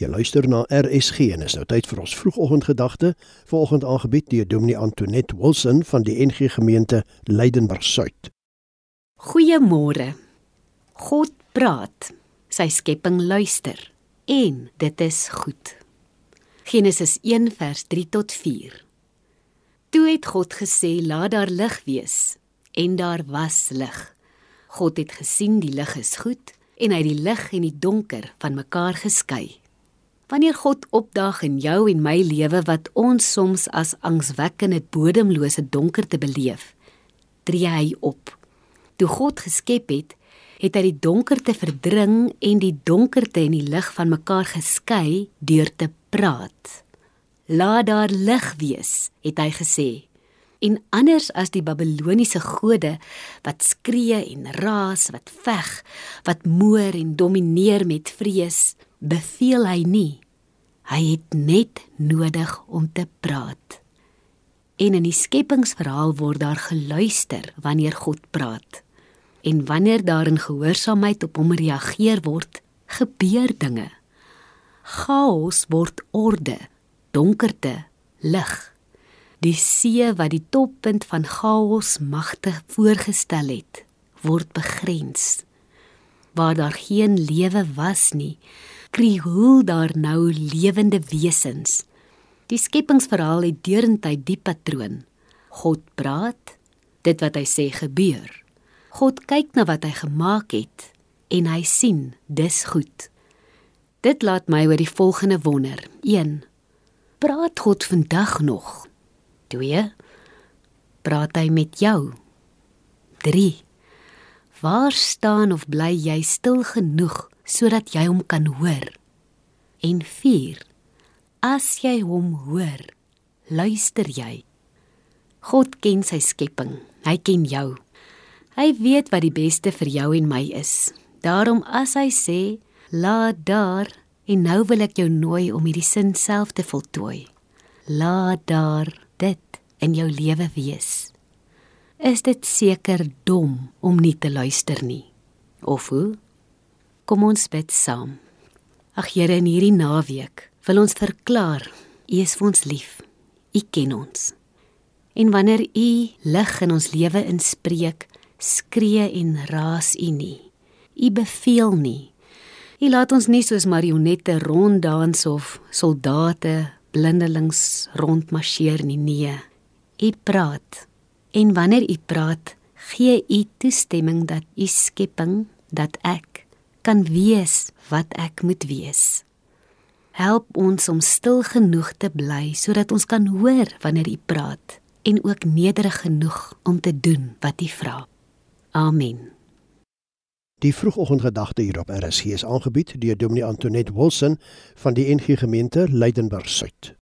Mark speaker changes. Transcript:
Speaker 1: Jy luister na RSG en is nou tyd vir ons vroegoggendgedagte, vanoggend aangebied deur Dominee Antoinette Wilson van die NG Gemeente Leidenburg Suid.
Speaker 2: Goeiemôre. God praat. Sy skepping luister en dit is goed. Genesis 1 vers 3 tot 4. Toe het God gesê: "Laat daar lig wees," en daar was lig. God het gesien die lig is goed en hy het die lig en die donker van mekaar geskei. Wanneer God opdaag in jou en my lewe wat ons soms as angswekkende bodemlose donkerte beleef, tree hy op. Toe God geskep het, het hy die donkerte verdring en die donkerte en die lig van mekaar geskei deur te praat. Laat daar lig wees, het hy gesê. En anders as die Babiloniese gode wat skree en raas, wat veg, wat moer en domineer met vrees, beveel hy nie. Hy het net nodig om te praat. En in die skepingsverhaal word daar geluister wanneer God praat. En wanneer daar in gehoorsaamheid op hom reageer word, gebeur dinge. Chaos word orde, donkerte lig. Die see wat die toppunt van chaos magtig voorgestel het, word begrens. Waar daar geen lewe was nie, krioel daar nou lewende wesens. Die skepingsverhaal het deurentyd die patroon. God praat, dit wat hy sê gebeur. God kyk na wat hy gemaak het en hy sien dis goed. Dit laat my oor die volgende wonder. 1. Praat God vandag nog? 2. Praat hy met jou? 3. Waar staan of bly jy stil genoeg sodat jy hom kan hoor. En 4. As jy hom hoor, luister jy. God ken sy skepping. Hy ken jou. Hy weet wat die beste vir jou en my is. Daarom as hy sê, "Laat daar," en nou wil ek jou nooi om hierdie sin self te voltooi. Laat daar dit in jou lewe wees. Is dit seker dom om nie te luister nie? Of hoe? Kom ons bid saam. Ag Here, in hierdie naweek wil ons verklaar, U is vir ons lief. U ken ons. En wanneer U lig in ons lewe inspreek, skree en raas U nie. U beveel nie. U laat ons nie soos marionette ronddans of soldate blindelings rondmarseer nie. Nee. U praat. En wanneer U praat, gee U toestemming dat U skepping, dat ek kan wees wat ek moet wees. Help ons om stil genoeg te bly sodat ons kan hoor wanneer U praat en ook nederig genoeg om te doen wat U vra. Amen.
Speaker 1: Die vroegoggendgedagte hier op RSG is aangebied deur Dominee Antoinette Wilson van die NG Gemeente Leidenburg Suid.